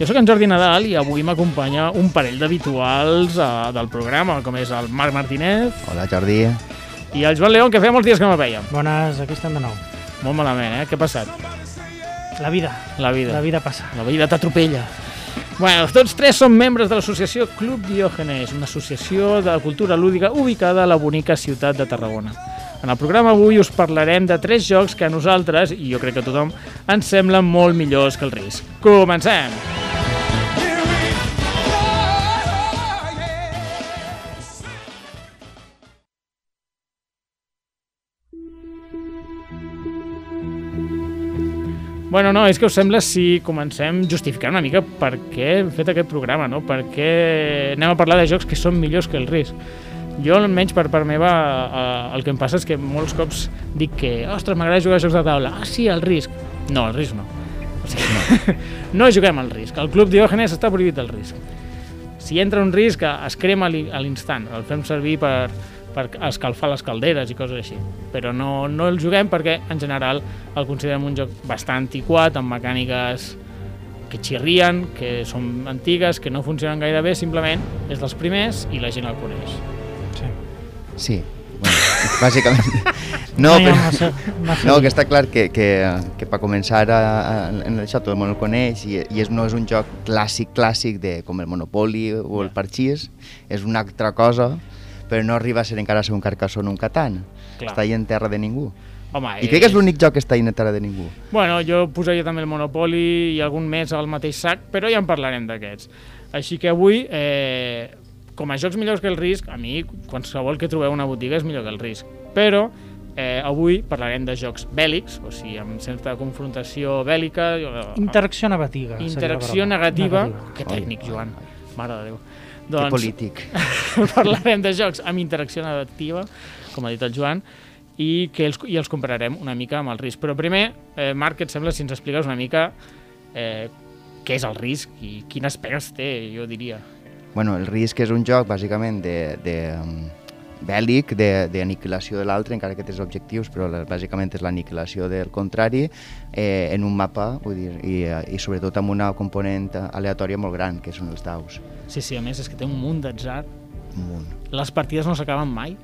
Jo sóc en Jordi Nadal i avui m'acompanya un parell d'habituals uh, del programa, com és el Marc Martínez Hola, Jordi. i el Joan León, que feia molts dies que no el veiem. Bones, aquí estem de nou. Molt malament, eh? Què ha passat? La vida, La vida. la vida passa. La vida t'atropella. Bueno, tots tres som membres de l'associació Club Diògenes, una associació de cultura lúdica ubicada a la bonica ciutat de Tarragona. En el programa avui us parlarem de tres jocs que a nosaltres, i jo crec que a tothom, ens semblen molt millors que el risc. Comencem! Bueno, no, és que us sembla si comencem justificant una mica per què hem fet aquest programa, no? Per què anem a parlar de jocs que són millors que el risc. Jo, almenys per part meva, eh, el que em passa és que molts cops dic que, ostres, m'agrada jugar a jocs de taula. Ah, sí, el risc. No, el risc no. O sigui, no, no juguem al risc. Al Club Diògenes està prohibit el risc. Si entra un risc, es crema a l'instant. El fem servir per, per escalfar les calderes i coses així. Però no, no el juguem perquè, en general, el considerem un joc bastant antiquat, amb mecàniques que xirrien, que són antigues, que no funcionen gaire bé, simplement és dels primers i la gent el coneix. Sí. Bueno, bàsicament. No, però, massa, massa no, que està clar que, que, que per començar a, a, en això tot el món el coneix i, i és, no és un joc clàssic, clàssic de, com el Monopoly o el Parxís, és una altra cosa, però no arriba a ser encara a ser un carcassó en un Catan. Clar. Està ahí en terra de ningú. Home, I crec que és l'únic joc que està ahí en terra de ningú. Bueno, jo posaria també el Monopoly i algun més al mateix sac, però ja en parlarem d'aquests. Així que avui, eh, com a jocs millors que el risc, a mi qualsevol que trobeu una botiga és millor que el risc. Però eh, avui parlarem de jocs bèl·lics, o sigui, amb certa confrontació bèl·lica, eh, Interacció negativa. interacció negativa. Negativa. Que tècnic, Joan. Mare de Déu. Que polític. parlarem de jocs amb interacció negativa, com ha dit el Joan, i que els, i els compararem una mica amb el risc. Però primer, eh, Marc, què et sembla si ens expliques una mica eh, què és el risc i quines pegues té, jo diria. Bueno, el risc és un joc bàsicament de, de um, bèl·lic, de- d'aniquilació de, de l'altre, encara que té els objectius, però la, bàsicament és l'aniquilació del contrari eh, en un mapa, vull dir, i, eh, i sobretot amb una component aleatòria molt gran, que són els daus. Sí, sí, a més és que té un munt d'atzar. Un munt. Les partides no s'acaben mai.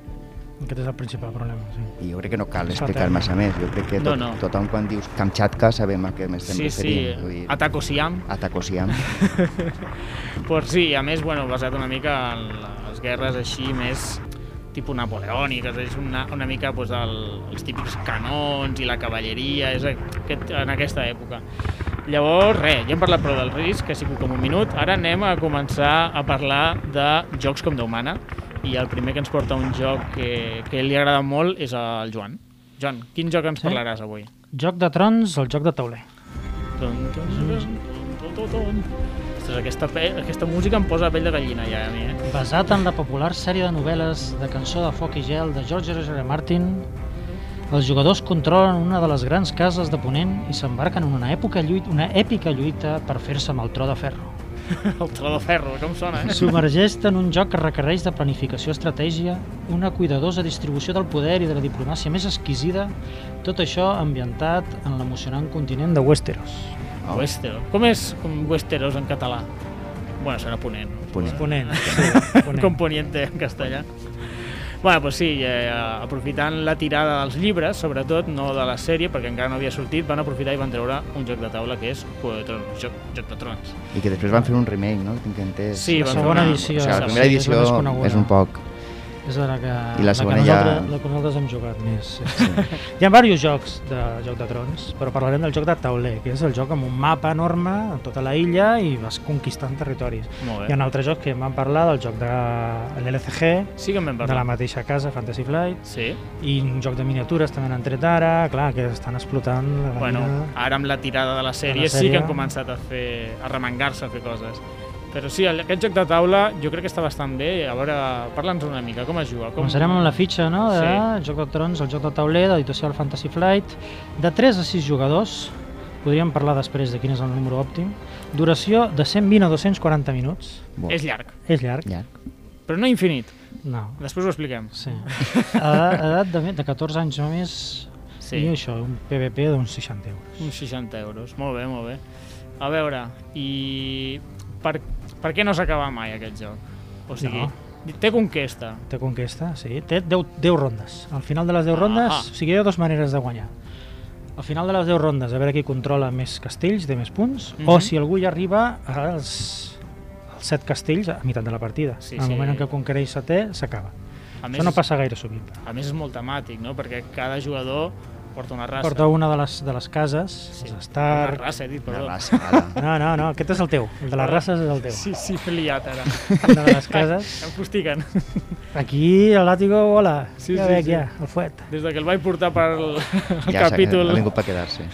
Aquest és el principal problema, sí. I jo crec que no cal explicar massa més. Jo crec que No, tot, no. tothom quan dius Kamchatka sabem a què m'estem Sí, sí, referint. Vull dir, Ataco Siam. Ataco Siam. Pues sí, a més, bueno, basat una mica en les guerres així més tipus napoleòniques, és una, una mica pues, el, els típics canons i la cavalleria, és aquest, en aquesta època. Llavors, res, ja hem parlat prou del risc, que ha sigut com un minut. Ara anem a començar a parlar de jocs com Déu mana, i el primer que ens porta un joc que, que li agrada molt és el Joan. Joan, quin joc ens Sí? parlaràs avui? Joc de trons, el joc de tauler. Ostres, aquesta, aquesta música em posa pell de gallina ja a mi, eh? Basat en la popular sèrie de novel·les de Cançó de foc i gel de George R. R. Martin, els jugadors controlen una de les grans cases de Ponent i s'embarquen en una, època lluita, una èpica lluita per fer-se amb el tro de ferro. El tro de ferro, com sona, eh? Submergeix en un joc que requereix de planificació estratègia, una cuidadosa distribució del poder i de la diplomàcia més exquisida, tot això ambientat en l'emocionant continent de Westeros. Westeros. Com és com Westeros en català? Bueno, serà Ponent. Ponent. Ponent, sí, ponent. Com Poniente en castellà. Bueno, doncs sí, eh, aprofitant la tirada dels llibres, sobretot, no de la sèrie, perquè encara no havia sortit, van aprofitar i van treure un joc de taula que és Juego de Trons, joc, joc de Trons. I que després van fer un remake, no? Tinc entès. Sí, La segona una- edició. O sigui, la sí, primera és la edició coneguda. és un poc... És la que, I la que segona ja- nosaltres, la que nosaltres hem jugat més. Sí. Sí. Hi ha diversos jocs de Joc de Trons, però parlarem del joc de tauler, que és el joc amb un mapa enorme en tota la illa i vas conquistant territoris. Hi ha un altre joc que van parlar del joc de l'LCG, Sí que en vam de la mateixa casa, Fantasy Flight, Sí. i un joc de miniatures també n'han tret ara, clar, que estan explotant la Bueno, vida. ara amb la tirada de la sèrie, sí sèrie. que han començat a fer a remengar-se a fer coses. Però sí, el- aquest joc de taula jo crec que està bastant bé. A veure, parla'ns una mica, com es juga? Com... Començarem amb la fitxa, no?, de Sí. Joc de Trons, el joc de tauler, d'editació del Fantasy Flight, de 3 a 6 jugadors, podríem parlar després de quin és el número òptim, duració de 120 a 240 minuts, Bo, És llarg, és llarg, llarg. però no infinit. no, Després ho expliquem. sí. A edat de, de 14 anys només, Sí, i això, un PVP d'uns 60 euros. uns 60 euros. Molt bé, molt bé. A veure, i per, per què no s'acaba mai aquest joc? O sigui, No. té conquesta. Té conquesta, sí, té 10, 10 rondes. Al final de les 10 rondes, Ah. o sigui, hi ha dues maneres de guanyar. Al final de les 10 rondes, a veure qui controla més castells, té més punts, Mhm. o si algú ja arriba als, als 7 castells a meitat de la partida. Sí, en el sí. moment en què conquereix setè, s'acaba. Això no passa gaire sovint. A més és molt temàtic, no? Perquè cada jugador porta una raça. Porta una de les, de les cases, Sí. els Una Stark... raça, he dit, Una perdó. raça, ara. No, no, no, aquest és el teu. El de les races és el teu. Sí, sí, m'he liat ara. Una de les cases. Em fustiguen. Aquí el látigo vola. Sí, ja sí, veig sí. ja, el fuet. Des de que el vaig portar per el, el Ja capítol... ha vingut per quedar-se.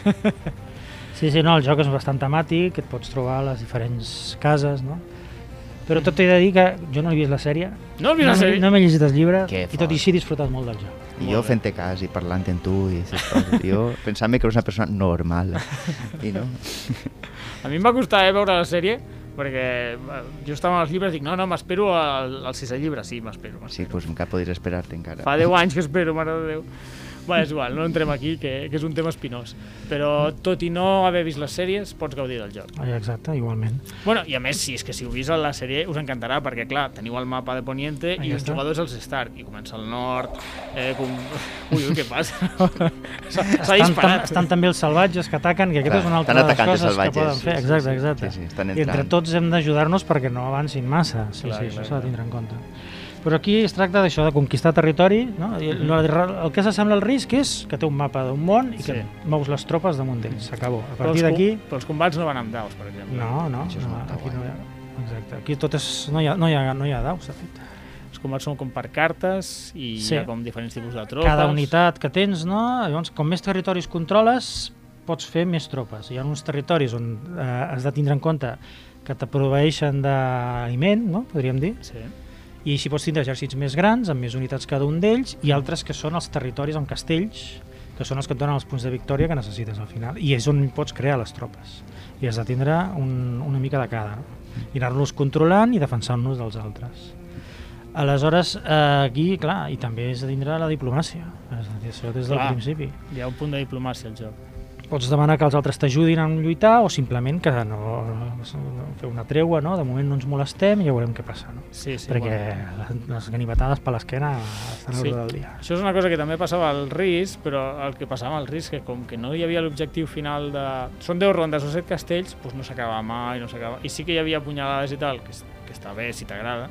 Sí, sí, no, el joc és bastant temàtic, et pots trobar a les diferents cases, no? Però tot t'he de dir que jo no he vist la sèrie, No has vist no, la sèrie? no m'he llegit els llibres, Que i tot i fort. així he disfrutat molt del joc. I jo fent-te cas i parlant amb tu i aquestes coses. Jo pensava que eres una persona normal. I no? A mi em va costar eh, veure la sèrie perquè eh, jo estava als llibres i dic, no, no, m'espero al, al sisè llibre. Sí, m'espero. Sí, doncs encara podries esperar-te encara. Fa 10 anys que espero, mare de Déu. Bé, és igual, no entrem aquí, que, que és un tema espinós. Però tot i no haver vist les sèries, pots gaudir del joc. Ah, exacte, igualment. Bueno, i a més, si és que si heu vist a la sèrie us encantarà, perquè clar, teniu el mapa de Poniente Ahí i els està. jugadors els Stark, i comença al nord, eh, com... Ui, ui, què passa? S'ha s'ha Estan, tam, disparat. estan també els salvatges que ataquen, que aquesta Clar, és una altra de les atacant els coses que salvatges, poden sí, fer. Exacte, sí. exacte. Sí, sí, I entre tots hem d'ajudar-nos perquè no avancin massa. Sí, Clar, sí, clar, això s'ha de tindre en compte. Però aquí es tracta d'això, de conquistar territori, no? I el, el que s'assembla al risc és que té un mapa d'un món i que Sí. mous les tropes damunt d'ells. S'acabó. A partir d'aquí... Però els combats no van amb daus, per exemple. No, no, Això no, molt aquí no hi ha... Exacte, aquí tot és... No hi ha, no hi ha, no hi ha daus, de fet. Els combats són com per cartes i Sí. hi ha com diferents tipus de tropes. Cada unitat que tens, no? Llavors, com més territoris controles, pots fer més tropes. Hi ha uns territoris on eh, has de tindre en compte que te proveeixen d'aliment, no? podríem dir, Sí. I així pots tindre exèrcits més grans, amb més unitats cada un d'ells, i altres que són els territoris amb castells, que són els que et donen els punts de victòria que necessites al final. I és on pots crear les tropes. I has de tindre un, una mica de cada. No? I anar-los controlant i defensant-nos dels altres. Aleshores, eh, aquí, clar, i també és de tindre la diplomàcia. Això des del Clar. principi. Hi ha un punt de diplomàcia al joc. Pots demanar que els altres t'ajudin a lluitar o simplement que no, no fer una treua, no? de moment no ens molestem i ja veurem què passa. No? Sí, sí. Perquè bueno. les, les ganivetades per l'esquena estan Sí. del dia. Això és una cosa que també passava al RIS, però el que passava al RIS, que com que no hi havia l'objectiu final de... Són 10 rondes o 7 castells, doncs no s'acaba mai, no s'acaba... I sí que hi havia punyalades i tal, que, que està bé si t'agrada,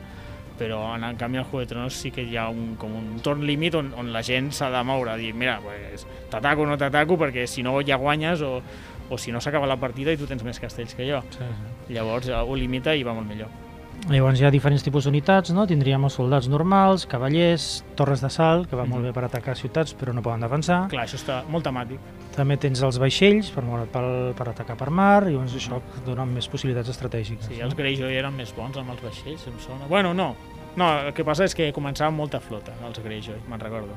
però en, en canvi al Juego de Tronos sí que hi ha un, com un torn límit on, on la gent s'ha de moure, dir, mira, pues, t'ataco o no t'ataco, perquè si no ja guanyes o, o si no s'acaba la partida i tu tens més castells que jo. Sí, sí. Llavors ho limita i va molt millor. Llavors hi ha diferents tipus d'unitats, no? tindríem els soldats normals, cavallers, torres de salt, que va molt Mhm. bé per atacar ciutats però no poden defensar. Clar, això està molt temàtic. També tens els vaixells per pel, per atacar per mar, i llavors això et dona més possibilitats estratègiques. Sí, no? els Greyjoy eren més bons amb els vaixells, em sona. Bueno, no. No, el que passa és que començava amb molta flota, els Greyjoy, me'n recordo.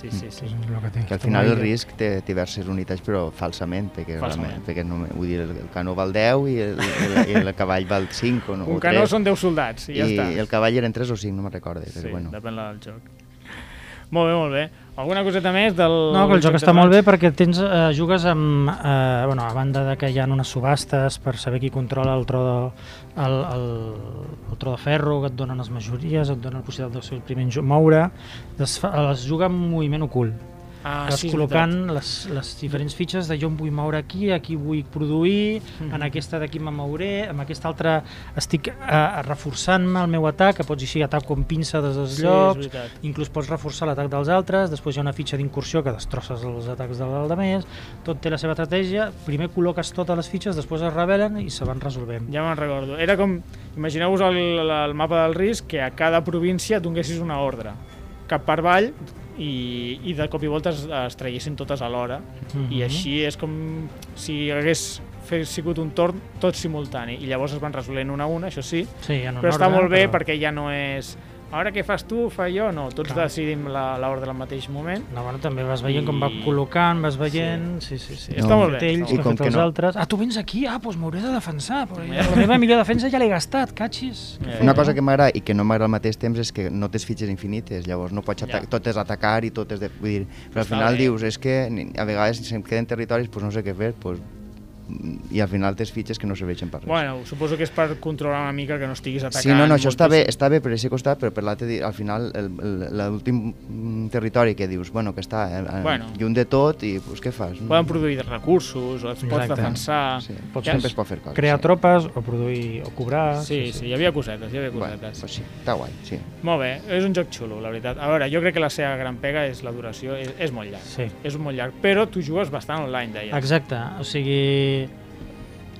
Sí, sí, sí. És el que té. Que al Està final el risc té diverses unitats, però falsament, perquè, Falsament. realment, perquè no, vull dir, el, el canó val 10 i el, el, el, el cavall val 5 o, no, Un o canó 3. són 10 soldats i ja I està. el cavall eren 3 o 5, no me'n recordo, però sí, bueno. depèn del joc. Molt bé, molt bé. Alguna coseta més del... No, que el joc està molt bé perquè tens, eh, jugues amb, eh, bueno, a banda de que hi ha unes subhastes per saber qui controla el tro de, el, el, el tro de ferro, que et donen les majories, et donen la possibilitat de ser el primer en moure, es, es juga amb moviment ocult. Ah, vas sí, col·locant les, les diferents fitxes de jo em vull moure aquí, aquí vull produir, Mhm. en aquesta d'aquí me mouré, amb aquesta altra estic eh, reforçant-me el meu atac, que pots així ataco amb pinça des dels Sí, llocs, inclús pots reforçar l'atac dels altres, després hi ha una fitxa d'incursió que destrosses els atacs dels altres, tot té la seva estratègia, primer col·loques totes les fitxes, després es revelen i se van resolvent. Ja me'n recordo. Era com, imagineu-vos el, el mapa del risc que a cada província donessis una ordre, cap per avall i, i de cop i volta es, es traiessin totes alhora. Mhm. I així és com si hagués fet, sigut un torn tot simultani i llavors es van resolent una a una, això sí, Sí, però està molt bé però- perquè ja no és ara què fas tu, fa jo, no, tots Clar. decidim la- l'ordre al mateix moment. No, bueno, també vas veient I- com va col·locant, vas veient... Sí, sí, sí. Sí, està molt bé, Ells, està que molt han bé. fet els no- altres. Ah, tu vens aquí? Ah, doncs m'hauré de defensar. Però ja, la meva millor defensa ja l'he gastat, catxis. Eh, Una cosa que m'agrada i que no m'agrada al mateix temps és que no tens fitxes infinites, llavors no pots Ja. atacar, tot és atacar i tot és de... Vull dir, però al final bé. dius, és que a vegades si em queden territoris, doncs no sé què fer, doncs, i al final tens fitxes que no serveixen per res. Bueno, suposo que és per controlar una mica que no estiguis atacant. Sí, no, no, això està bé, està bé per aquest costat, però per l'altre, al final, l'últim territori que dius, bueno, que està eh, eh, Bueno. lluny de tot, i pues, què fas? Poden produir recursos, o et pots Exacte. defensar... Sí, Pots Ja sempre es pot fer coses. Crear sí. tropes o produir o cobrar. Sí, sí, hi havia cosetes, hi havia Bueno, cosetes. pues sí, està guai, sí. Molt bé, és un joc xulo, la veritat. A veure, jo crec que la seva gran pega és la duració, és, és molt llarg. Sí. És molt llarg, però tu jugues bastant online, deies. Exacte, o sigui...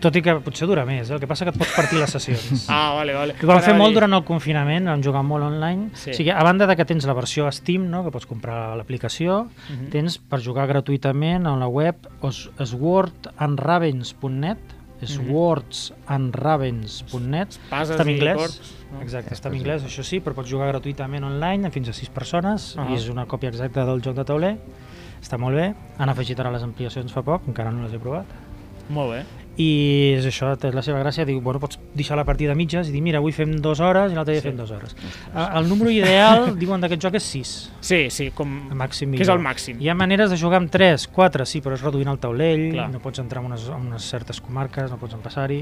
Tot i que potser dura més, eh? el que passa que et pots partir les sessions. Ah, vale, vale. Que vam fer molt durant el confinament, vam jugar molt online. Sí. O sigui, a banda de que tens la versió Steam, no? que pots comprar l'aplicació, Mhm. tens per jugar gratuïtament a la web swordandravens.net swordsandravens.net Pases està en anglès no? exacte, està en anglès, això sí, però pots jugar gratuïtament online fins a 6 persones Ahà. i és una còpia exacta del joc de tauler està molt bé, han afegit ara les ampliacions fa poc, encara no les he provat Molt bé. I és això, té la seva gràcia, diu, bueno, pots deixar la partida a mitges i dir, mira, avui fem dues hores i l'altre dia Sí. fem dues hores. A- El número ideal, diuen d'aquest joc, és 6. Sí, sí, com... El màxim Que és el màxim. Hi ha maneres de jugar amb 3, 4, sí, però és reduint el taulell, Clar. no pots entrar en unes, en unes certes comarques, no pots empassar-hi,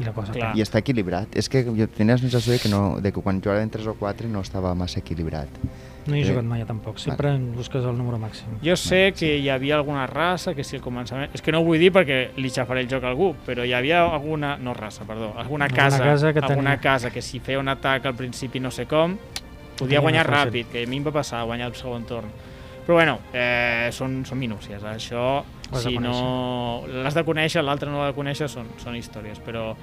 i la cosa... Clar. I està equilibrat. És que jo tenia la sensació de que, no, de que quan jugava en 3 o 4 no estava massa equilibrat. No hi he Eh, jugat mai tampoc, sempre en busques el número màxim. Jo sé que hi havia alguna raça que si al començament... És que no ho vull dir perquè li xafaré el joc a algú, però hi havia alguna... No raça, perdó. Alguna Alguna casa, casa que alguna tenia- casa que si feia un atac al principi no sé com, podia Tenia guanyar ràpid, que a mi em va passar guanyar el segon torn. Però bueno, eh, són, són minúcies. Això, has de si no... L'has de conèixer, l'altre no l'ha de conèixer, són, són històries. Però,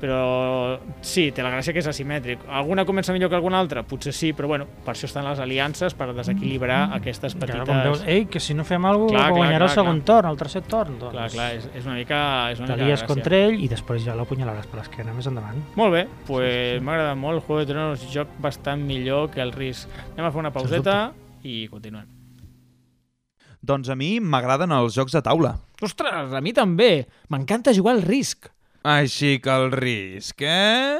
però sí, té la gràcia que és asimètric. Alguna comença millor que alguna altra? Potser sí, però bueno, per això estan les aliances, per desequilibrar aquestes Clar, petites... com veus, ei, que si no fem alguna Clar, cosa, clar, guanyarà clar, el segon torn, el tercer torn. Doncs, Clar, clar, és, és una mica, és una T'alies contra ell i després ja l'apunyalaràs per l'esquena més endavant. Molt bé, pues m'ha agradat molt. Juego de Tronos, joc bastant millor que el risc. Anem a fer una pauseta i continuem. Doncs a mi m'agraden els jocs de taula. Ostres, a mi també. M'encanta jugar al risc. Així que el risc, eh?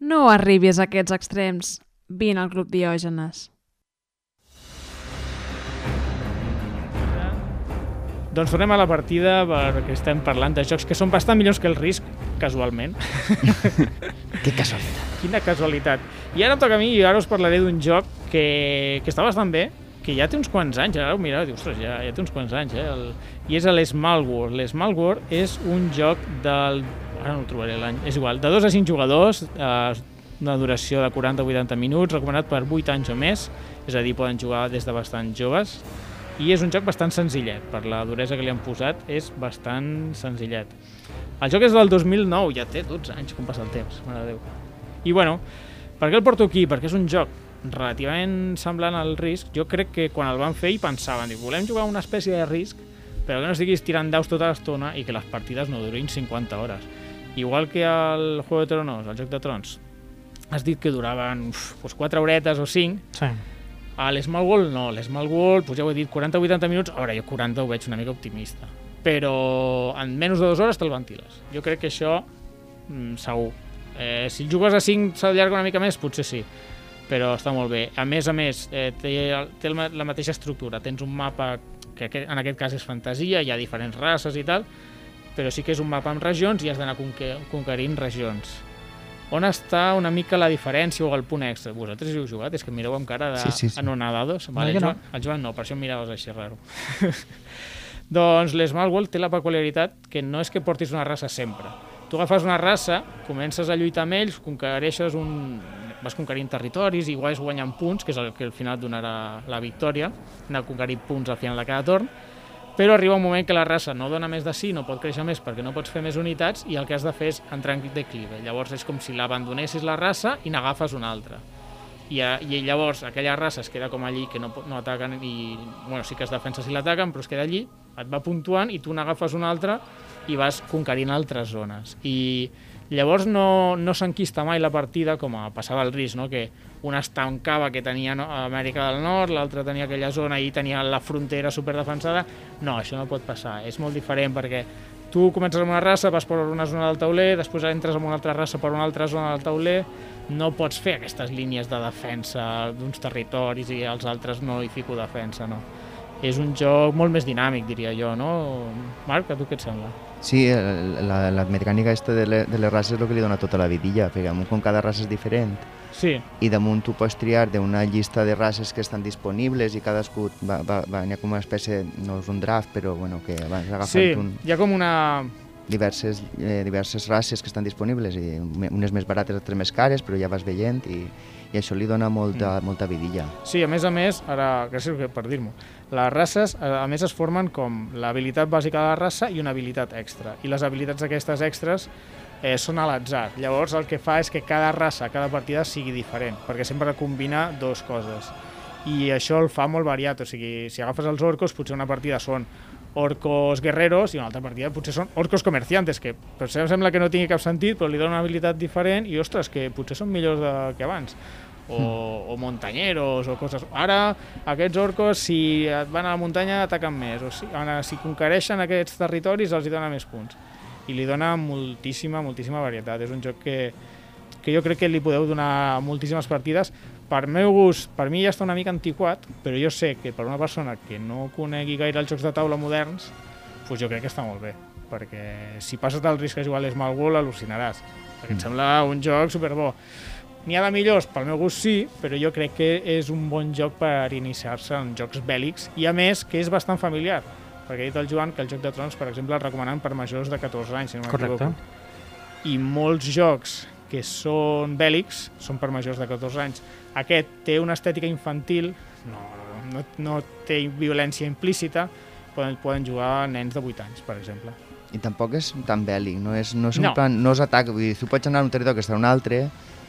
No arribis a aquests extrems. Vine al Club Diògenes. Doncs tornem a la partida perquè estem parlant de jocs que són bastant millors que el risc, casualment. Que casualitat. Quina casualitat. I ara em toca a mi i ara us parlaré d'un joc que, que està bastant bé, que ja té uns quants anys, ara ho mireu dius, ostres, ja, ja té uns quants anys, eh? El, I és l'Small World. L'Small World és un joc del... Ara no el trobaré l'any, és igual, de 2 a 5 jugadors, eh, una duració de 40 o 80 minuts, recomanat per 8 anys o més, és a dir, poden jugar des de bastant joves, i és un joc bastant senzillet, per la duresa que li han posat, és bastant senzillet. El joc és del 2009, ja té 12 anys, com passa el temps, mare de Déu. I bueno, per què el porto aquí? Perquè és un joc relativament semblant al risc. Jo crec que quan el van fer hi pensaven, dic, volem jugar una espècie de risc, però que no estiguis tirant daus tota l'estona i que les partides no durin 50 hores. Igual que el Juego de Tronos, el Joc de Trons, has dit que duraven uf, doncs 4 horetes o 5, Sí. a l'Small World no, l'Small World, doncs ja ho he dit, 40-80 minuts, a veure, jo 40 ho veig una mica optimista, però en menys de dues hores te'l ventiles. Jo crec que això, mm, segur. Eh, si el jugues a 5 s'allarga una mica més, potser sí, però està molt bé. A més a més, eh, té, té la mateixa estructura, tens un mapa que en aquest cas és fantasia, hi ha diferents races i tal, però sí que és un mapa amb regions i has d'anar conque- conquerint regions. on està una mica la diferència o el punt extra? Vosaltres hi heu jugat? És que mireu amb cara de Sí, sí, sí. anonadados. No, Vale, jo el, no. Joan, el Joan no, per això em miraves així raro. doncs l'Small World té la peculiaritat que no és que portis una raça sempre. Tu agafes una raça, comences a lluitar amb ells, conquereixes un... vas conquerint territoris i vas guanyant punts, que és el que al final et donarà la victòria, anar conquerint punts al final de cada torn, però arriba un moment que la raça no dona més de sí, no pot créixer més perquè no pots fer més unitats i el que has de fer és entrar en declive. Llavors és com si l'abandonessis la raça i n'agafes una altra. I, I llavors aquella raça es queda com allí, que no, no ataquen i... Bueno, sí que es defensa si l'ataquen, però es queda allí, et va puntuant i tu n'agafes una altra i vas conquerint altres zones. I llavors no, no s'enquista mai la partida com a passava al risc, no? que una es tancava que tenia Amèrica del Nord, l'altra tenia aquella zona i tenia la frontera superdefensada. No, això no pot passar, és molt diferent perquè tu comences amb una raça, vas per una zona del tauler, després entres en una altra raça per una altra zona del tauler, no pots fer aquestes línies de defensa d'uns territoris i als altres no hi fico defensa, no. És un joc molt més dinàmic, diria jo, no? Marc, a tu què et sembla? Sí, la, la mecànica esta de, le, de les races és el que li dona tota la vidilla, perquè amunt com cada raça és diferent Sí, i damunt tu pots triar d'una llista de races que estan disponibles i cadascú va, va, va, hi ha com una espècie, no és un draft, però bueno, que vas agafant sí, un, hi ha com una... diverses, eh, diverses races que estan disponibles i unes més barates, altres més cares, però ja vas veient i, i això li dona molta, Mm. molta vidilla. Sí, a més a més, ara, gràcies per dir-m'ho, les races a més es formen com l'habilitat bàsica de la raça i una habilitat extra. I les habilitats aquestes extras eh, són a l'atzar. Llavors el que fa és que cada raça, cada partida sigui diferent, perquè sempre combina dues coses. I això el fa molt variat, o sigui, si agafes els orcos, potser una partida són orcos guerreros i una altra partida potser són orcos comerciantes, que per sembla que no tingui cap sentit, però li dona una habilitat diferent i, ostres, que potser són millors de, que abans o, o montanyeros o coses. Ara aquests orcos si et van a la muntanya ataquen més o si, ara, si conquereixen aquests territoris els hi dona més punts i li dona moltíssima, moltíssima varietat. És un joc que, que jo crec que li podeu donar moltíssimes partides. Per meu gust, per mi ja està una mica antiquat, però jo sé que per una persona que no conegui gaire els jocs de taula moderns, doncs jo crec que està molt bé, perquè si passes del risc de jugar a l'Small World al·lucinaràs, perquè em sembla un joc superbo. N'hi ha de millors, pel meu gust sí, però jo crec que és un bon joc per iniciar-se en jocs bèl·lics i a més que és bastant familiar, perquè ha dit el Joan que el Joc de Trons, per exemple, el recomanen per majors de 14 anys, si no Correcte. m'equivoco. I molts jocs que són bèl·lics són per majors de 14 anys. Aquest té una estètica infantil, no, no, no té violència implícita, poden, poden jugar nens de 8 anys, per exemple. I tampoc és tan bèl·lic, no és, no és, un No. plan, no és atac, vull dir, tu pots anar a un territori que està en un altre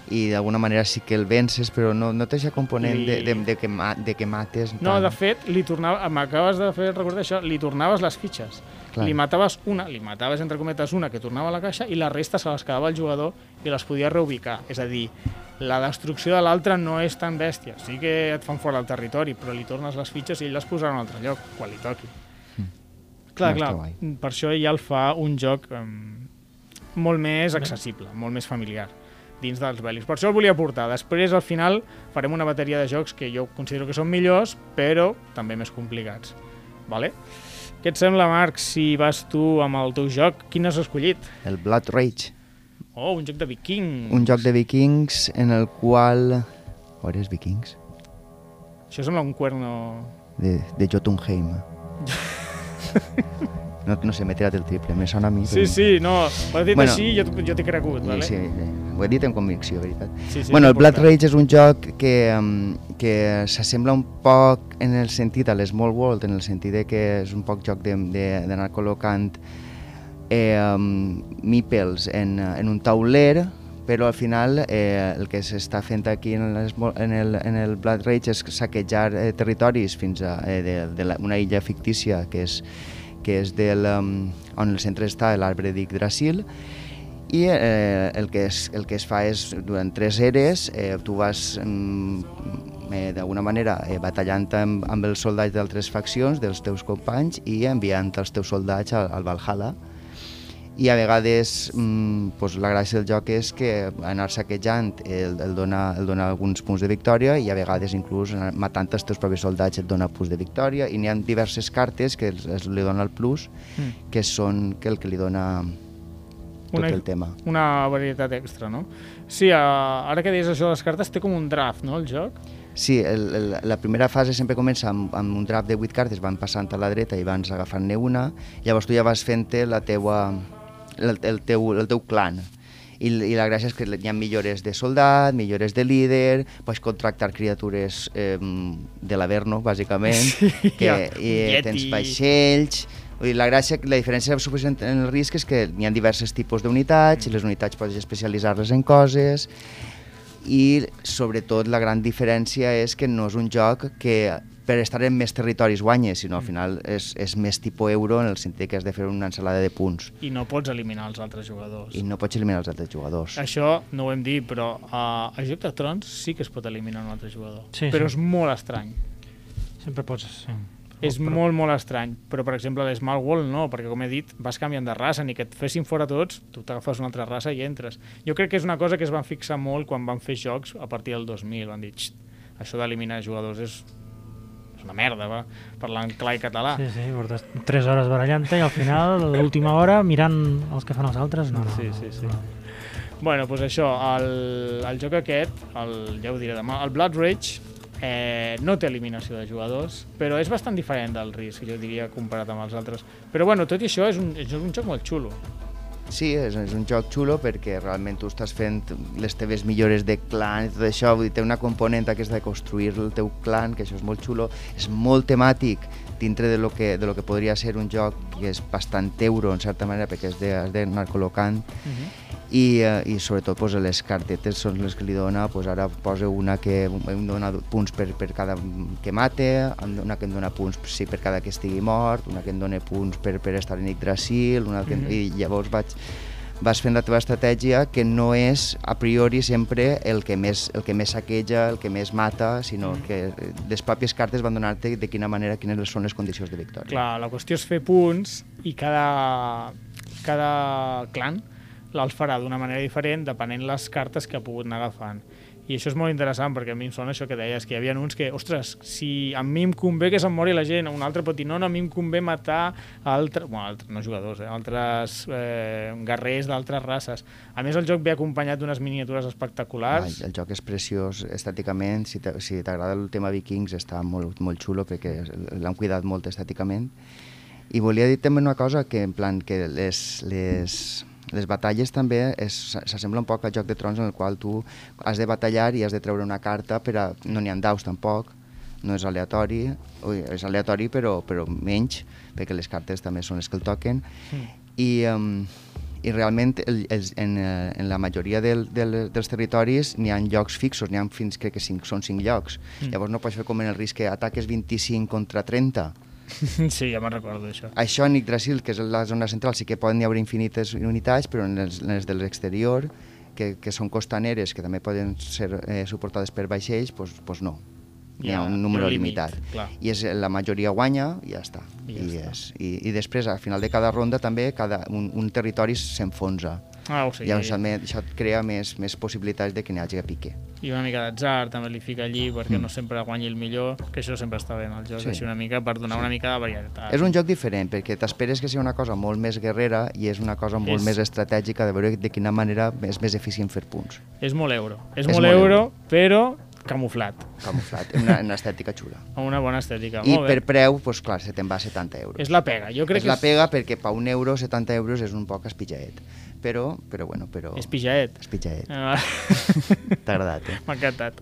i d'alguna manera sí que el vences, però no, no té aquest component I- de, de, de, que, ma, de que mates. No, tant. de fet, li tornava, m'acabes de fer recordar això, li tornaves les fitxes. Clar. Li mataves una, li mataves entre cometes una que tornava a la caixa i la resta se les quedava el jugador i les podia reubicar. És a dir, la destrucció de l'altre no és tan bèstia. Sí que et fan fora del territori, però li tornes les fitxes i ell les posarà en un altre lloc, quan li toqui. Clar, No, clar, guai. per això ja el fa un joc um, molt més accessible, molt més familiar dins dels bèl·lics. Per això el volia portar. Després, al final, farem una bateria de jocs que jo considero que són millors, però també més complicats. Vale? Què et sembla, Marc, si vas tu amb el teu joc? Quin has escollit? El Blood Rage, Oh, un joc de vikings. un joc de vikings en el qual... Hores vikings? Això sembla un cuerno... De, de Jotunheim. No, no sé, m'he tirat el triple, me sona a mi. Sí, però- sí, no, ho has dit Bueno, així i jo, jo t'he cregut, vale? Sí, sí, ho he dit amb convicció, veritat. sí, sí bueno, el Blood. Rage és un joc que, um, que s'assembla un poc en el sentit a l'Small World, en el sentit de que és un poc joc d'anar col·locant eh, um, meeples en, en un tauler, però al final eh, el que s'està fent aquí en, l'Small- en, el, en el Blood Rage és saquejar eh, territoris fins a eh, de, de la, una illa fictícia que és, que és del, um, on el centre està l'arbre d'Yggdrasil i eh, el, que es, el que es fa és, durant tres eres, eh, tu vas mm, eh, d'alguna manera eh, batallant amb, amb els soldats d'altres faccions, dels teus companys, i enviant els teus soldats al, al Valhalla. I a vegades mm, pues, la gràcia del joc és que anar saquejant el, el, dona, el dona alguns punts de victòria i a vegades inclús matant els teus propis soldats et dona punts de victòria i n'hi ha diverses cartes que els, els, li dona el plus Mm. que són que el que li dona tot Una- el tema. Una varietat extra, no? Sí, uh, ara que deies això de les cartes, té com un draft, no, el joc? Sí, el, el, la primera fase sempre comença amb, amb un draft de 8 cartes, van passant a la dreta i vas agafant-ne una, llavors tu ja vas fent la teua, el, el, teu, el teu clan. I, I la gràcia és que hi ha millores de soldat, millores de líder, pots contractar criatures eh, de l'Averno, bàsicament, Sí, que ja, i, Yeti. tens vaixells... Vull dir, la gràcia, la diferència suficient en el risc és que hi ha diversos tipus d'unitats, i les unitats pots especialitzar-les en coses, i sobretot la gran diferència és que no és un joc que per estar en més territoris guanyes, sinó al final és, és més tipus euro en el sentit que has de fer una ensalada de punts I no pots eliminar els altres jugadors. i no pots eliminar els altres jugadors. Això no ho hem dit, però uh, a Joc de Trons sí que es pot eliminar un altre jugador. Sí, però sí. és molt estrany. Sempre pots... Sí. És molt, molt estrany. Però, per exemple, l'Small World no, perquè, com he dit, vas canviant de raça, ni que et fessin fora tots, tu t'agafes una altra raça i entres. Jo crec que és una cosa que es van fixar molt quan van fer jocs a partir del 2000. Van dir, "Xt, això d'eliminar jugadors és, és una merda, va, parlant clar i català. Sí, sí, portes 3 hores barallant-te i al final, l'última hora, mirant els que fan els altres, no, no. Sí, sí, sí. Bueno, doncs això, el, el joc aquest, el, ja ho diré demà, el Blood Rage, eh, no té eliminació de jugadors, però és bastant diferent del risc, jo diria, comparat amb els altres. Però bueno, tot i això, és un, és un joc molt xulo. Sí, és, és un joc xulo perquè realment tu estàs fent les teves millores de clan i tot això, vull dir, té una component aquesta de construir el teu clan, que això és molt xulo, és molt temàtic dintre de lo que, de lo que podria ser un joc que és bastant euro, en certa manera, perquè has de- has d'anar col·locant, i, eh, i sobretot pues, les cartetes són les que li dona, pues, ara posa una que em dona punts per, per cada que mate, dona que em dona punts sí, per cada que estigui mort, una que em dona punts per, per estar en Yggdrasil, una que, Mhm. i llavors vaig, vas fent la teva estratègia que no és a priori sempre el que més, el que més saqueja, el que més mata, sinó Mhm. que les pròpies cartes van donar-te de quina manera, quines són les condicions de victòria. Clar, la qüestió és fer punts i cada, cada clan els farà d'una manera diferent depenent les cartes que ha pogut anar agafant. I això és molt interessant perquè a mi em sona això que deies, que hi havia uns que, ostres, si a mi em convé que se'n mori la gent, un altre pot dir, no, no, a mi em convé matar altres, bueno, altres no jugadors, eh, altres eh, guerrers d'altres races. A més, el joc ve acompanyat d'unes miniatures Ah, espectaculars. el joc és preciós estèticament, si t'agrada el tema vikings està molt, molt xulo perquè l'han cuidat molt estèticament. I volia dir també una cosa, que en plan que les, les, les batalles també s'assembla un poc al Joc de Trons en el qual tu has de batallar i has de treure una carta, per a, no n'hi ha daus tampoc, no és aleatori, ui, és aleatori però, però menys, perquè les cartes també són les que el toquen, i, um, i realment el, els, en, en la majoria del, del, dels territoris n'hi ha llocs fixos, n'hi ha fins crec que cinc, són 5 llocs. Mm. Mm. Llavors no pots fer com en el risc que ataques 25 contra 30. sí, ja me'n recordo d'això. Això en Yggdrasil, que és la zona central, sí que poden hi haver infinites unitats, però en les, en les de l'exterior, que, que són costaneres, que també poden ser eh, suportades per vaixells, doncs, doncs no. Hi Hi ha ha un número un límit, limitat. clar. I és, la majoria guanya i ja està. I I, ja I, està. és, i, I després, al final de cada ronda, també cada, un, un territori s'enfonsa. Ah, o sigui, I això, això et crea més, més possibilitats de que n'hi hagi a pique. i una mica d'atzar també li fica allí perquè Mm. no sempre guanyi el millor, que això sempre està bé en el joc, Sí. així una mica per donar una mica de varietat. És un joc diferent, perquè t'esperes que sigui una cosa molt més guerrera i és una cosa molt És- més estratègica de veure de quina manera és més eficient fer punts. És molt euro. És, És molt, molt euro, euro. però camuflat, Camuflat, una, una estètica xula. una bona estètica. I molt bé. per preu, doncs clar, se te'n va a 70 euros. És la pega. Jo crec és que la pega perquè per un euro, 70 euros és un poc espitjaet. Però, però bueno, però... És pijaet. Espitjaet. Ah, T'ha agradat, eh? M'ha encantat.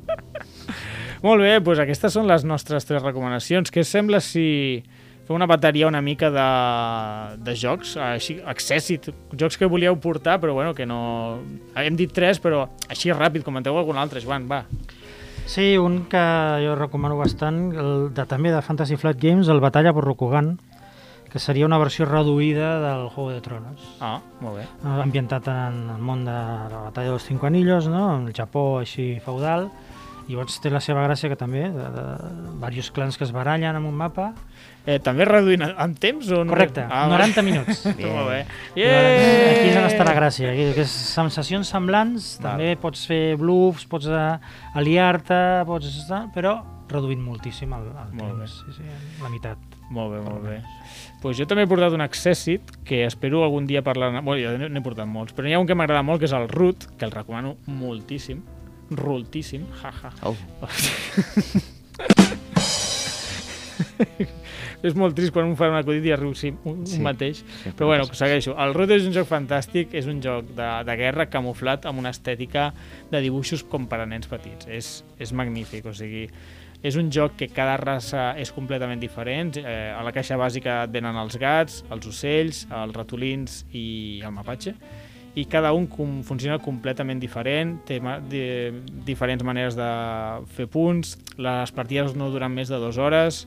Molt bé, doncs aquestes són les nostres tres recomanacions. Què sembla si fem una bateria una mica de, de jocs, així, accèssit, jocs que volíeu portar, però bueno, que no... Hem dit tres, però així ràpid, comenteu algun altre, Joan, va. Sí, un que jo recomano bastant, el de, també de Fantasy Flight Games, el Batalla por Rokugan, que seria una versió reduïda del Juego de Tronos. Ah, molt bé. ambientat en el món de la batalla dels Cinco Anillos, no? en el Japó així feudal, i llavors té la seva gràcia que també, de, de, diversos clans que es barallen en un mapa. Eh, també reduint en temps? O no? Correcte, Ah, 90 minuts. Bien. Molt bé. Llavors, Aquí és on està la Yeah! gràcia, que que és sensacions semblants, Val. també pots fer bluffs, pots eh, aliar-te, pots... estar, però reduint moltíssim el, el Molt temps, sí, sí, la meitat. Molt bé, molt bé. Pues jo també he portat un Accessit, que espero algun dia parlar... Bueno, jo n'he- portat molts, però n'hi ha un que m'agrada molt, que és el Root, que el recomano moltíssim. Roltíssim, jaja. Oh, és molt trist quan un fa un acudit i es riu sí, un, Sí, un mateix. sempre Però bueno, segueixo. El Root és un joc fantàstic, és un joc de, de guerra camuflat amb una estètica de dibuixos com per a nens petits. És, és magnífic, o sigui, és un joc que cada raça és completament diferent. Eh, a la caixa bàsica et venen els gats, els ocells, els ratolins i el mapatge i cada un com, funciona completament diferent, té ma di diferents maneres de fer punts, les partides no duren més de dues hores,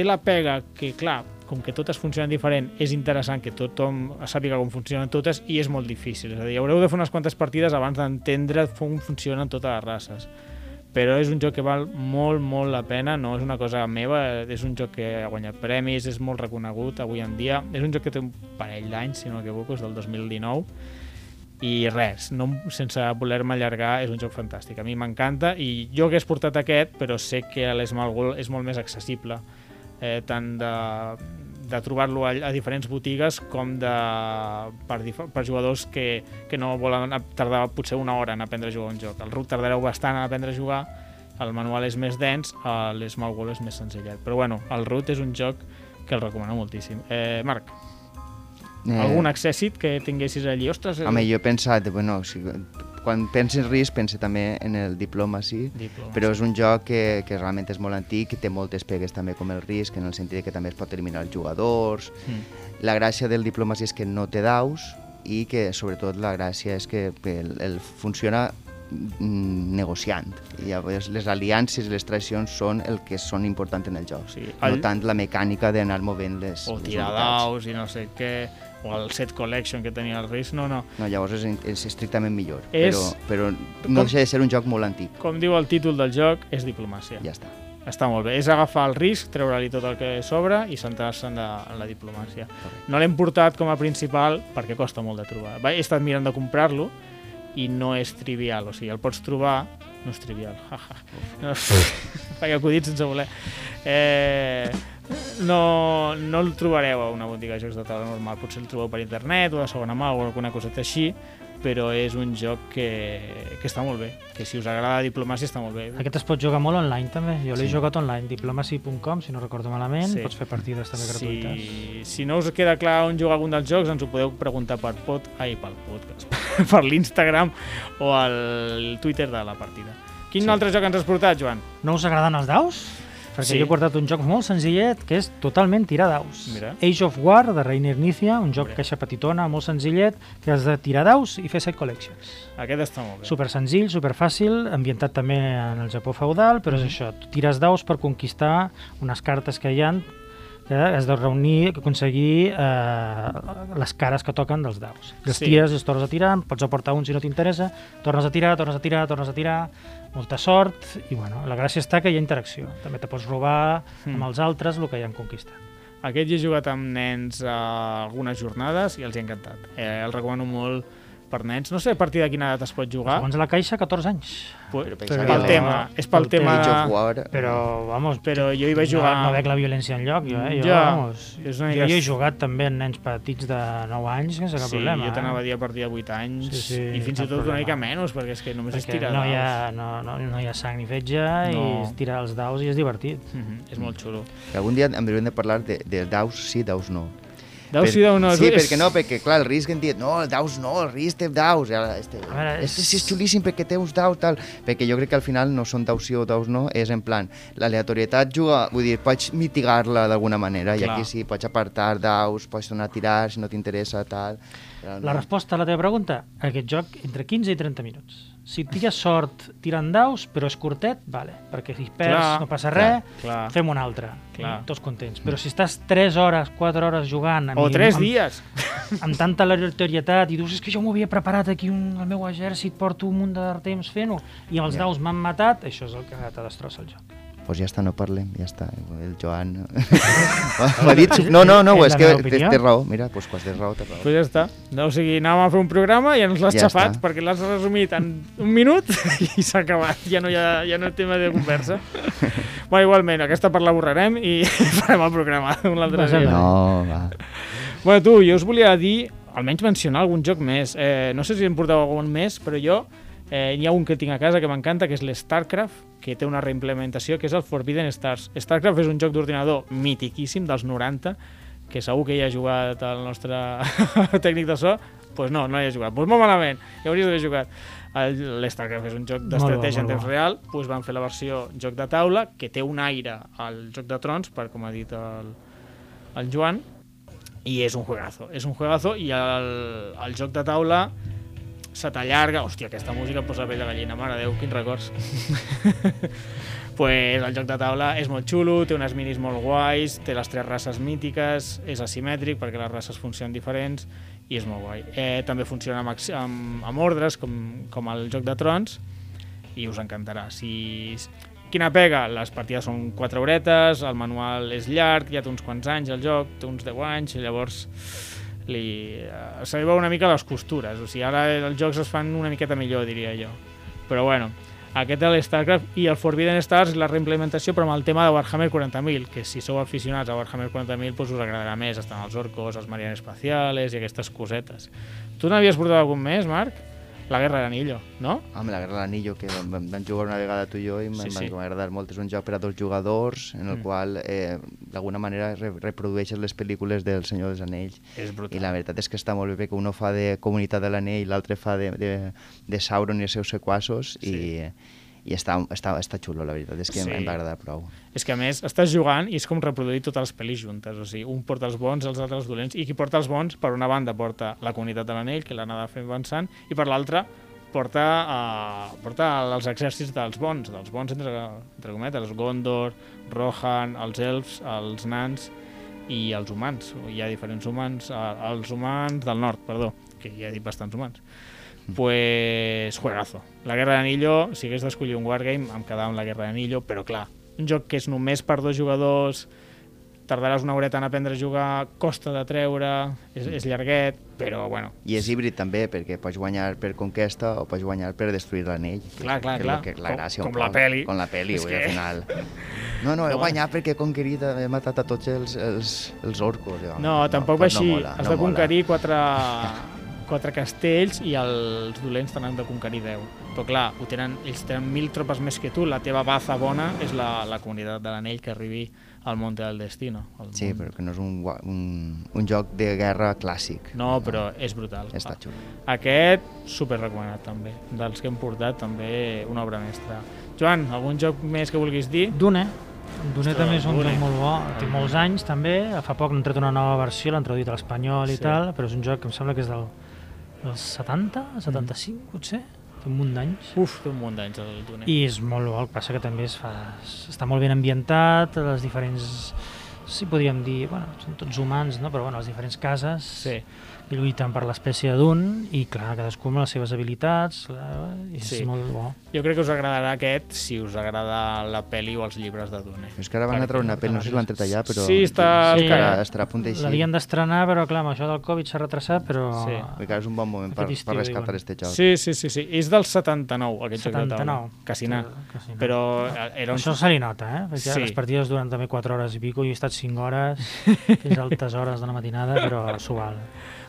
té la pega que, clar, com que totes funcionen diferent, és interessant que tothom sàpiga com funcionen totes i és molt difícil. És a dir, haureu de fer unes quantes partides abans d'entendre com funcionen totes les races. Però és un joc que val molt, molt la pena, no és una cosa meva, és un joc que ha guanyat premis, és molt reconegut avui en dia. És un joc que té un parell d'anys, si no m'equivoco, és del 2019, i res, no, sense voler-me allargar, és un joc fantàstic. A mi m'encanta i jo hagués portat aquest, però sé que l'Small és molt més accessible, eh, tant de, de trobar-lo a, a diferents botigues com de, per, per jugadors que, que no volen tardar potser una hora en aprendre a jugar un joc. El Root tardareu bastant en aprendre a jugar, el manual és més dens, l'Small World és més senzillet. Però bueno, el Root és un joc que el recomano moltíssim. Eh, Marc, eh, algun accèssit que tinguessis allí? Ostres, Home, jo he pensat, bueno, sigui, quan penses risc, pensa també en el Diplomacy, Diplomacy. però és un joc que, que realment és molt antic i té moltes pegues també com el risc, en el sentit que també es pot eliminar els jugadors. Mm. La gràcia del Diplomacy és que no té daus i que sobretot la gràcia és que el, el funciona mm, negociant. I llavors les aliances i les traicions són el que són importants en el joc. Sí, No el- tant la mecànica d'anar movent les, o tirar daus i no sé què, o el set collection que tenia el risc, no, no. No, llavors és, és estrictament millor, És- però, però Com- no deixa de ser un joc molt antic. Com diu el títol del joc, és diplomàcia. Ja està. Està molt bé. És agafar el risc, treure-li tot el que sobra i centrar-se en, la, en la diplomàcia. No l'hem portat com a principal perquè costa molt de trobar. He estat mirant de comprar-lo i no és trivial, o sigui, el pots trobar, no és trivial, jaja. No, faig acudits sense voler. Eh, no, no el trobareu a una botiga de jocs de taula normal, potser el trobeu per internet o de segona mà o alguna coseta així, però és un joc que, que està molt bé, que si us agrada la diplomàcia està molt bé. Aquest es pot jugar molt online també, jo l'he Sí. jugat online, diplomacy.com, si no recordo malament, Sí. pots fer partides també gratuïtes. Si, si no us queda clar on jugar algun dels jocs, ens ho podeu preguntar per pod... Ai, pel podcast, per l'Instagram o al Twitter de la partida. Quin Sí. altre joc ens has portat, Joan? No us agraden els daus? Perquè Sí. jo he portat un joc molt senzillet que és totalment tirar daus. Mira. Age of War, de Reiner Nícia, un joc Hombre. caixa petitona, molt senzillet, que has de tirar daus i fer set collections. Aquest està molt bé. Super senzill, super fàcil, ambientat també en el Japó feudal, però és això, tu tires daus per conquistar unes cartes que hi han que has de reunir, aconseguir eh, les cares que toquen dels daus. I els Sí. tires i els tornes a tirar, pots aportar un si no t'interessa, tornes a tirar, tornes a tirar, tornes a tirar, molta sort, i bueno, la gràcia està que hi ha interacció. També te pots robar Mm. amb els altres el que hi han conquistat. Aquest hi he jugat amb nens a algunes jornades i els hi ha encantat. Eh, el recomano molt per nens. No sé a partir de quina edat es pot jugar. Segons la caixa, 14 anys. Pu- Però pel que tema. És pel pel tema... Però, vamos, Però jo hi vaig jugar... No, no veig la violència en lloc, jo, eh? Jo, Ja, vamos, és una jo hi he jugat també amb nens petits de 9 anys sense cap sí, problema. jo t'anava a eh? dir a partir de 8 anys Sí, sí, i fins i tot una mica problema. menys perquè és que només és Perquè tirar no hi, ha, no, no, no hi ha sang ni fetge No. i és tirar els daus i és divertit. Mhm, és molt xulo. Que algun dia en hauríem de parlar de, de daus sí, daus no. Daus sí, dau no. Sí, és- perquè no, perquè clar, el risc em dit, no, el daus no, el risc té daus. I este, veure, este sí és xulíssim perquè té uns daus, tal. Perquè jo crec que al final no són daus sí o daus no, és en plan, l'aleatorietat juga, vull dir, pots mitigar-la d'alguna manera, Clar. i aquí sí, pots apartar daus, pots tornar a tirar si no t'interessa, tal. Però La resposta a la teva pregunta, aquest joc entre 15 i 30 minuts. Si tires sort tirant daus, però és curtet, vale, perquè si perds Clar, no passa clar, res, clar. fem un altre, Clar. tots contents. Però si estàs 3 hores, 4 hores jugant... amb- O 3 amb, dies. amb tanta aleatorietat i dius, és que jo m'ho havia preparat aquí un, el meu exèrcit, porto un munt de temps fent-ho i amb els Ja. daus m'han matat, això és el que te destrossa el joc. Pues ja està, no parlem, ja està. El Joan... M'ha dit... No, no, no, És que té, té raó. Mira, pues quan tens raó, té raó. Pues ja està. No, o sigui, anàvem a fer un programa i ja ens l'has Ja xafat està. perquè l'has resumit en un minut i s'ha acabat. Ja no hi ha, ja no hi ha tema de conversa. bueno, igualment, aquesta part la borrarem i farem el programa un altre dia. No, va. Bueno, tu, jo us volia dir, almenys mencionar algun joc més. Eh, no sé si em porteu algun més, però jo eh, hi ha un que tinc a casa que m'encanta, que és l'StarCraft, que té una reimplementació, que és el Forbidden Stars. StarCraft és un joc d'ordinador mitiquíssim dels 90, que segur que hi ha jugat el nostre tècnic de so, pues no, no hi ha jugat. Pues molt malament, hi hauries d'haver jugat. L'StarCraft és un joc d'estratègia en temps real, doncs van fer la versió joc de taula, que té un aire al joc de trons, per com ha dit el, el Joan, i és un juegazo, és un juegazo i el, el joc de taula se t'allarga, hòstia, aquesta música em posa pell de gallina, mare Déu, quins records. pues el joc de taula és molt xulo, té unes minis molt guais, té les tres races mítiques, és asimètric perquè les races funcionen diferents i és molt guai. Eh, també funciona amb, amb, amb ordres, com, com el joc de trons, i us encantarà. Si... Quina pega? Les partides són 4 horetes, el manual és llarg, ja té uns quants anys el joc, té uns 10 anys, llavors li, eh, se li veu una mica les costures. O sigui, ara els jocs es fan una miqueta millor, diria jo. Però bueno, aquest de l'StarCraft i el Forbidden Stars, la reimplementació, però amb el tema de Warhammer 40.000, que si sou aficionats a Warhammer 40.000 doncs us agradarà més. Estan els orcos, els marines espaciales i aquestes cosetes. Tu n'havies portat algun més, Marc? La Guerra d'Anillo, no? Amb la Guerra de l'Anillo, que vam, vam- jugar una vegada tu i jo i Sí, sí, va agradar molt. És un joc per a dos jugadors en el Mm. qual eh, d'alguna manera re reprodueixes les pel·lícules del Senyor dels Anells. És brutal. I la veritat és que està molt bé perquè uno fa de Comunitat de l'Anell i l'altre fa de, de, de Sauron i els seus sequassos Sí. i, i està, està, està xulo, la veritat. És que Sí. em va agradar prou. És que a més estàs jugant i és com reproduir totes les pel·lis juntes, o sigui, un porta els bons, els altres els dolents, i qui porta els bons, per una banda porta la comunitat de l'anell, que l'ha anat fent avançant, i per l'altra porta, uh, porta els exèrcits dels bons, dels bons entre, entre cometes, els Gondor, Rohan, els elfs, els nans i els humans. Hi ha diferents humans, uh, els humans del nord, perdó, que ja he dit bastants humans. Pues juegazo. La Guerra d'Anillo, si hagués d'escollir un wargame, em quedava amb la Guerra d'Anillo, però clar, un joc que és només per dos jugadors, tardaràs una horeta en aprendre a jugar, costa de treure, és, és llarguet, però bueno, I és híbrid també, perquè pots guanyar per conquesta o pots guanyar per destruir l'anell. Clar, clar, que clar. Que, la Com- gràcia, com un la peli. Com la peli, vull que- al final. No, no, he No. guanyat perquè he conquerit, he matat a tots els, els, els orcos. Jo, no, tampoc va pues així. mola, Has no de mola. conquerir quatre, quatre castells i els dolents te n'han de conquerir 10. Però clar, ho tenen, ells tenen mil tropes més que tu, la teva baza bona és la, la comunitat de l'anell que arribi al Monte del Destino. al Sí, món. però que no és un, un, un joc de guerra clàssic. No, però és brutal. Està xulo. Aquest, super recomanat també. Dels que hem portat, també una obra mestra. Joan, algun joc més que vulguis dir? Dune. Dune també és un joc molt bo, té molts anys també, fa poc n'han tret una nova versió, l'han traduït a l'espanyol i Sí. tal, però és un joc que em sembla que és del, dels 70, 75 potser, té un munt d'anys. Uf, té un munt d'anys el Dune. I és molt bo, el que passa que també es fa, està molt ben ambientat, les diferents, sí podríem dir, bueno, són tots humans, no? però bueno, les diferents cases Sí, i lluiten per l'espècie d'un i clar, cadascú amb les seves habilitats, clar, i és Sí. molt bo. jo crec que us agradarà aquest si us agrada la pel·li o els llibres de Dune. És que ara van a treure una pel·li, no sé si l'han tret allà, però... Sí, està- Sí. Estarà, estarà a punt d'eixir. L'havien d'estrenar, però clar, amb això del Covid s'ha retrasat, però... Sí. Perquè ara és un bon moment per, Aquest estiu, per rescatar diuen. este joc. Sí, sí, sí, sí. És del 79, aquest joc de taula. 79. Casinar. Casinar. Però eh, era un... Això se li nota, eh? Perquè Sí. les partides duren també 4 hores i pico, jo he estat 5 hores, fins a altes hores de la matinada, però s'ho val.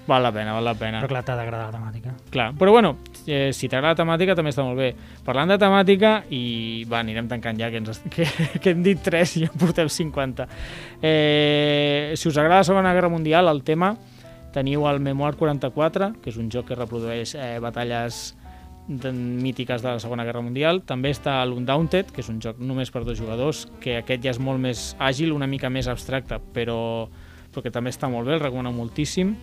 Val la pena, val la pena. Però clar, t'ha d'agradar la temàtica. Clar, però bueno, eh, si t'agrada la temàtica també està molt bé. Parlant de temàtica, i va, anirem tancant ja, que, ens, que, que hem dit 3 i ja en portem 50. Eh, si us agrada la Segona Guerra Mundial, el tema, teniu el Memoir 44, que és un joc que reprodueix eh, batalles de, mítiques de la Segona Guerra Mundial. També està l'Undaunted, que és un joc només per dos jugadors, que aquest ja és molt més àgil, una mica més abstracte, però, però que també està molt bé, el recomano moltíssim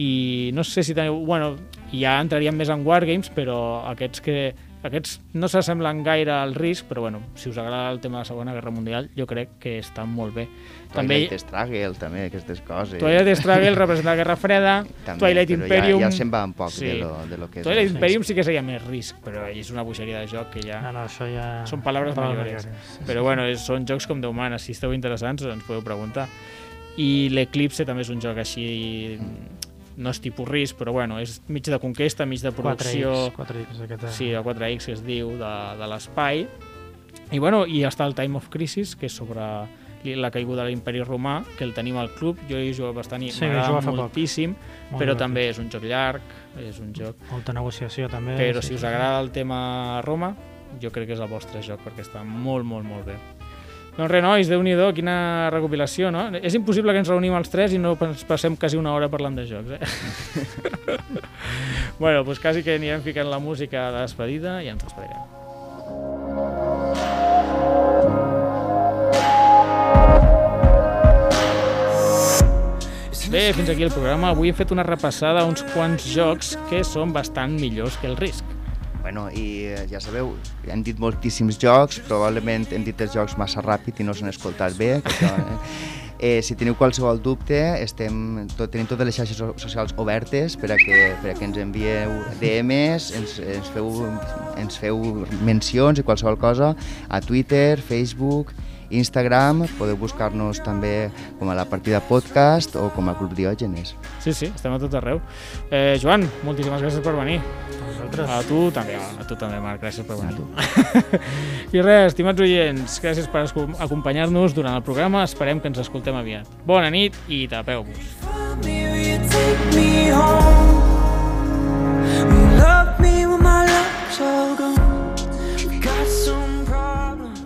i no sé si teniu... Bueno, ja entraríem més en Wargames, però aquests que, Aquests no s'assemblen gaire al risc, però bueno, si us agrada el tema de la Segona Guerra Mundial, jo crec que estan molt bé. També Twilight Struggle, també, aquestes coses. Twilight Struggle representa la Guerra Freda, També, Twilight Imperium... Ja, ja se'n va un poc Sí. de, lo, de lo que és. Twilight Imperium sí que seria més risc, però és una bogeria de joc que ja... No, no, això ja... Són paraules mayores. Però bueno, és, són jocs com Déu mana, si esteu interessants ens podeu preguntar. I l'Eclipse també és un joc així, no és tipus risc, però bueno, és mig de conquesta, mig de producció... 4X, 4X aquest és. Sí, el 4X que es diu, de, de l'espai. I bueno, i està el Time of Crisis, que és sobre la caiguda de l'imperi romà, que el tenim al club, jo hi he jugat bastant i Sí, m'agrada poc. moltíssim, Molt però divertit. també és un joc llarg, és un joc... Molta negociació també. Però sí, si us sí. agrada el tema Roma, jo crec que és el vostre joc, perquè està molt, molt, molt bé. Doncs res, nois, déu nhi quina recopilació, no? És impossible que ens reunim els tres i no ens passem quasi una hora parlant de jocs, eh? bueno, doncs quasi que anirem ficant la música de despedida i ens despedirem. Bé, fins aquí el programa. Avui hem fet una repassada a uns quants jocs que són bastant millors que el risc. Bueno, i eh, ja sabeu, hem dit moltíssims jocs, probablement hem dit els jocs massa ràpid i no s'han escoltat bé. Que això, eh? Eh, si teniu qualsevol dubte, estem, tot, tenim totes les xarxes so- socials obertes per a que, per a que ens envieu DMs, ens, ens, feu, ens feu mencions i qualsevol cosa a Twitter, Facebook, Instagram, podeu buscar-nos també com a la partida podcast o com a Club Diògenes. Sí, sí, estem a tot arreu. Eh, Joan, moltíssimes gràcies per venir. Vosaltres. A tu també, a tu també, Marc, gràcies per venir. I res, estimats oients, gràcies per acompanyar-nos durant el programa. Esperem que ens escoltem aviat. Bona nit i tapeu-vos. Love me